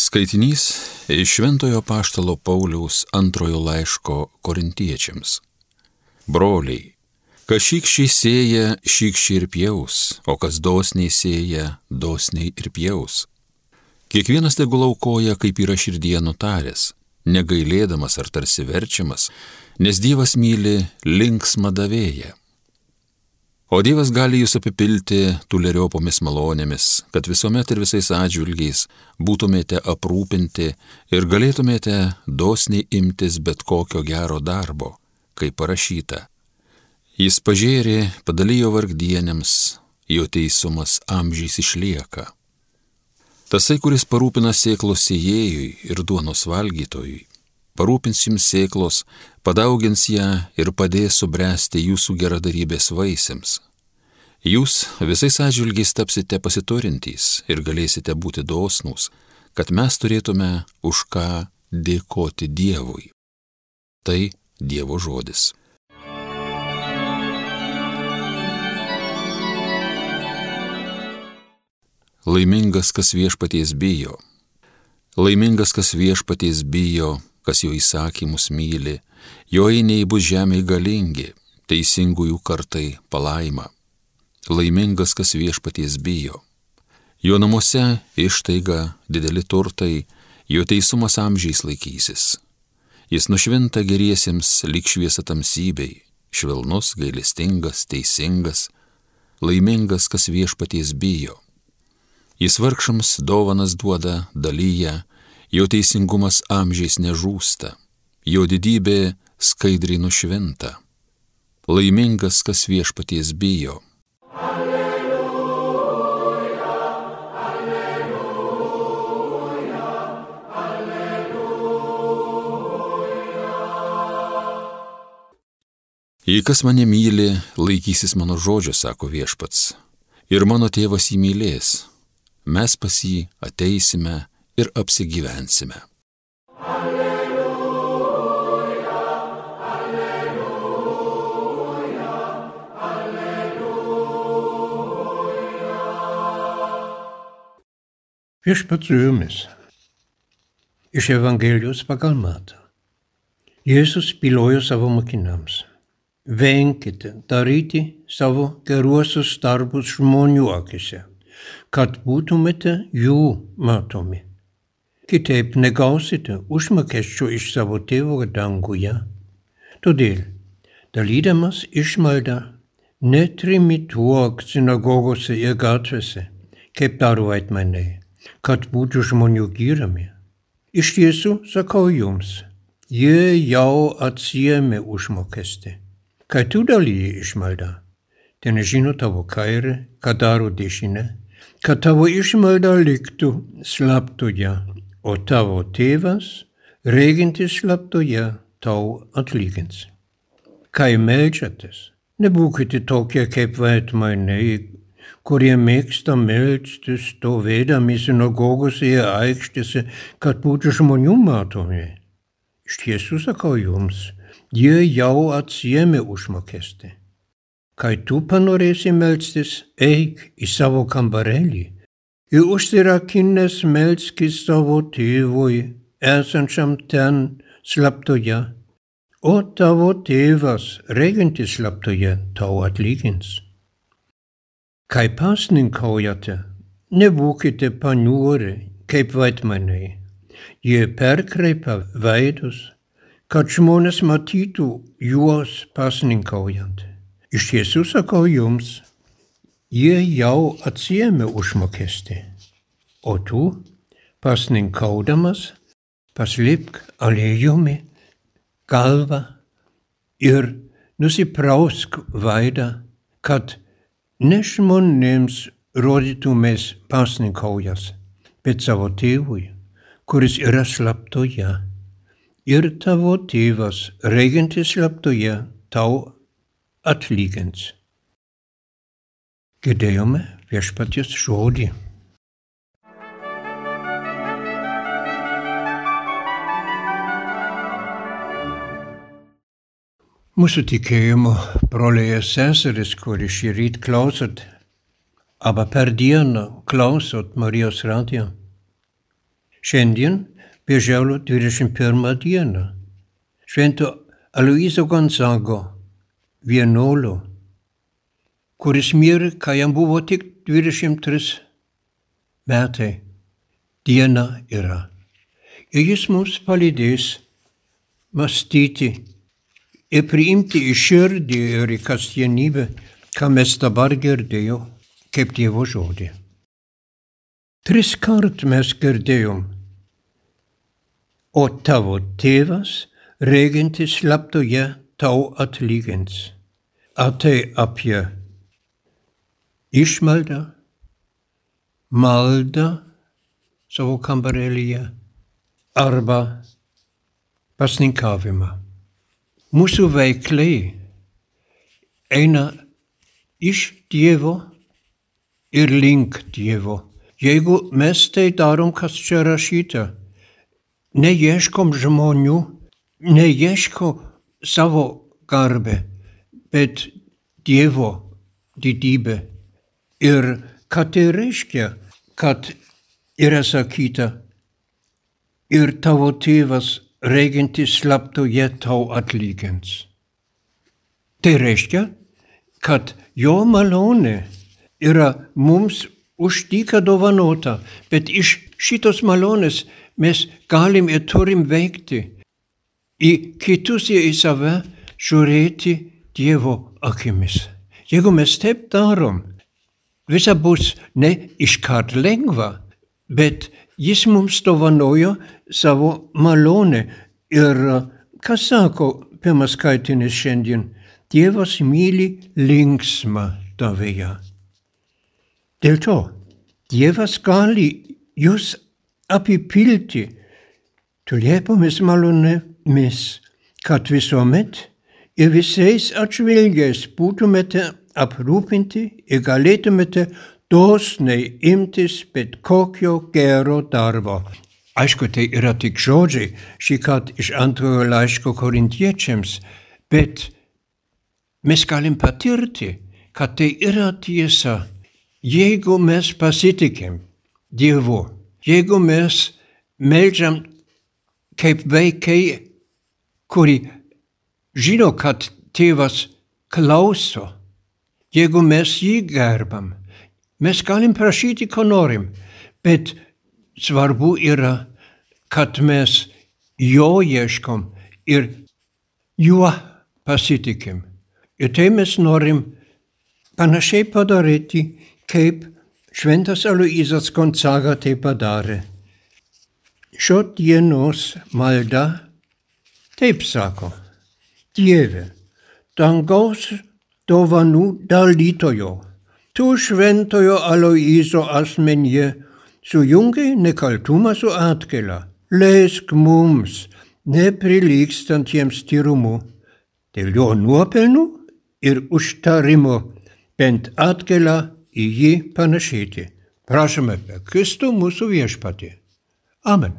Skaitinys iš Šventojo Paštalo Pauliaus antrojo laiško korintiečiams. Broliai, kas šykščiai sėja, šykščiai ir pjaus, o kas dosniai sėja, dosniai ir pjaus. Kiekvienas tegul aukoja, kaip yra širdie nutaręs, negailėdamas ar tarsi verčiamas, nes Dievas myli linksmą davėją. O Dievas gali jūs apipilti tuleriopomis malonėmis, kad visuomet ir visais atžvilgiais būtumėte aprūpinti ir galėtumėte dosniai imtis bet kokio gero darbo, kaip parašyta. Jis pažėrė, padalijo vargdienėms, jo teisumas amžiais išlieka. Tasai, kuris parūpina sėklos įėjui ir duonos valgytojui, parūpins jums sėklos, padaugins ją ir padės subręsti jūsų geradarybės vaisiams. Jūs visais atžvilgiais tapsite pasiturintys ir galėsite būti dosnūs, kad mes turėtume už ką dėkoti Dievui. Tai Dievo žodis. Laimingas, kas viešpaties bijo. Laimingas, kas viešpaties bijo, kas jo įsakymus myli, jo einiai bus žemė galingi, teisingųjų kartai palaima. Laimingas, kas viešpaties bijo. Jo namuose ištaiga, dideli turtai, jo teisumas amžiais laikysis. Jis nušvinta geriesiems lik šviesa tamsybei, švelnus, gailestingas, teisingas, laimingas, kas viešpaties bijo. Jis vargšams dovanas duoda, dalyja, jo teisingumas amžiais nežūsta, jo didybė skaidriai nušvinta. Laimingas, kas viešpaties bijo. Alleluja, alleluja, alleluja. Jei kas mane myli, laikysis mano žodžio, sako viešpats, ir mano tėvas jį mylės, mes pas jį ateisime ir apsigyvensime. Alleluja, alleluja, alleluja. Viešpats su jumis. Iš Evangelijos pagal matą. Jėzus pilojo savo mokiniams. Venkite daryti savo geruosius darbus žmonių akise, kad būtumėte jų matomi kitaip negausite užmokesčio iš savo tėvo danguje. Todėl, dalydamas išmaldą, netrimituok sinagogose ir gatvėse, kaip daro vaitmeniai, kad būtų žmonių gyrami. Iš tiesų, sakau jums, jie jau atsijėmė užmokestį. Kai tu dalyji išmaldą, ten žino tavo kairė, ką daro dešinė, kad tavo išmalda liktų slaptoje o tavo tėvas, regintis slaptoje, tau atlygins. Kai melčiatės, nebūkite tokie kaip vaitmainiai, kurie mėgsta melstis stovėdami sinagogose ir aikštėse, kad būtų žmonių matomi. Iš tiesų sakau jums, jie jau atsiemė užmokestį. Kai tu panorėsi melstis, eik į savo kambarėlį ir užsirakinęs melskis savo tėvui, esančiam ten slaptoje, o tavo tėvas, regintis slaptoje, tau atlygins. Kai pasninkaujate, nebūkite paniūri kaip vaidmaniai. Jie perkreipia veidus, kad žmonės matytų juos pasninkaujant. Iš tiesų sakau jums, jie jau atsiemė užmokestį, o tu, pasninkaudamas, paslėpk aliejumi galvą ir nusiprausk veidą, kad ne žmonėms rodytumės pasninkaujas, bet savo tėvui, kuris yra slaptoje. Ir tavo tėvas, regintis slaptoje, tau atlygins. Girdėjome viešpaties žodį. Mūsų tikėjimo broliai ir seseris, kuri šį rytą klausot, arba per dieną klausot Marijos radiją. Šiandien Birželio 21 dieną. Švento Aloizo Gonzago, vienuolio, kuris mirė, kai jam buvo tik 23 metai. Diena yra. Ir jis mums palydės mąstyti ir priimti į širdį ir į kasdienybę, ką mes dabar girdėjome kaip Dievo žodį. Tris kart mes girdėjom, o tavo tėvas, regintis slaptoje, tau atlygins. Ar tai apie išmaldą, maldą savo kambarėlyje arba pasninkavimą. Mūsų veikliai eina iš Dievo ir link Dievo. Jeigu mes tai darom, kas čia rašyta, neieškom žmonių, neieško savo garbę, bet Dievo didybę. Ir ką tai reiškia, kad yra sakyta, ir tavo tėvas regintis slaptoje tau atlygins. Tai reiškia, kad jo malonė yra mums už dyką dovanota, bet iš šitos malonės mes galim ir turim veikti į kitus ir į save žiūrėti Dievo akimis. Jeigu mes taip darom, visa bus ne iškart lengva, bet jis mums dovanojo savo malonę. Ir kas sako pirmas skaitinis šiandien? Dievas myli linksmą davėją. Dėl to Dievas gali jūs apipilti tuliepomis malonėmis, kad visuomet ir visais atžvilgiais būtumėte aprūpinti ir galėtumėte dosniai imtis bet kokio gero darbo. Aišku, tai yra tik žodžiai, šį kartą iš antrojo laiško korintiečiams, bet mes galim patirti, kad tai yra tiesa. Jeigu mes pasitikim Dievu, jeigu mes melžiam kaip vaikai, kuri žino, kad tėvas klauso, jeigu mes jį gerbam, mes galim prašyti, ko norim, bet svarbu yra, kad mes jo ieškom ir juo pasitikim. Ir tai mes norim panašiai padaryti, kaip šventas Aloizas Gonzaga tai padarė. Šio dienos malda taip sako. Dieve, dangaus dovanų dalytojo, tu šventojo Aloizo asmenyje sujungi nekaltumą su atgaila, leisk mums, neprilykstantiems tyrumu, dėl jo nuopelnų ir užtarimo bent atgailą į jį panašėti. Prašome per Kristų mūsų viešpatį. Amen.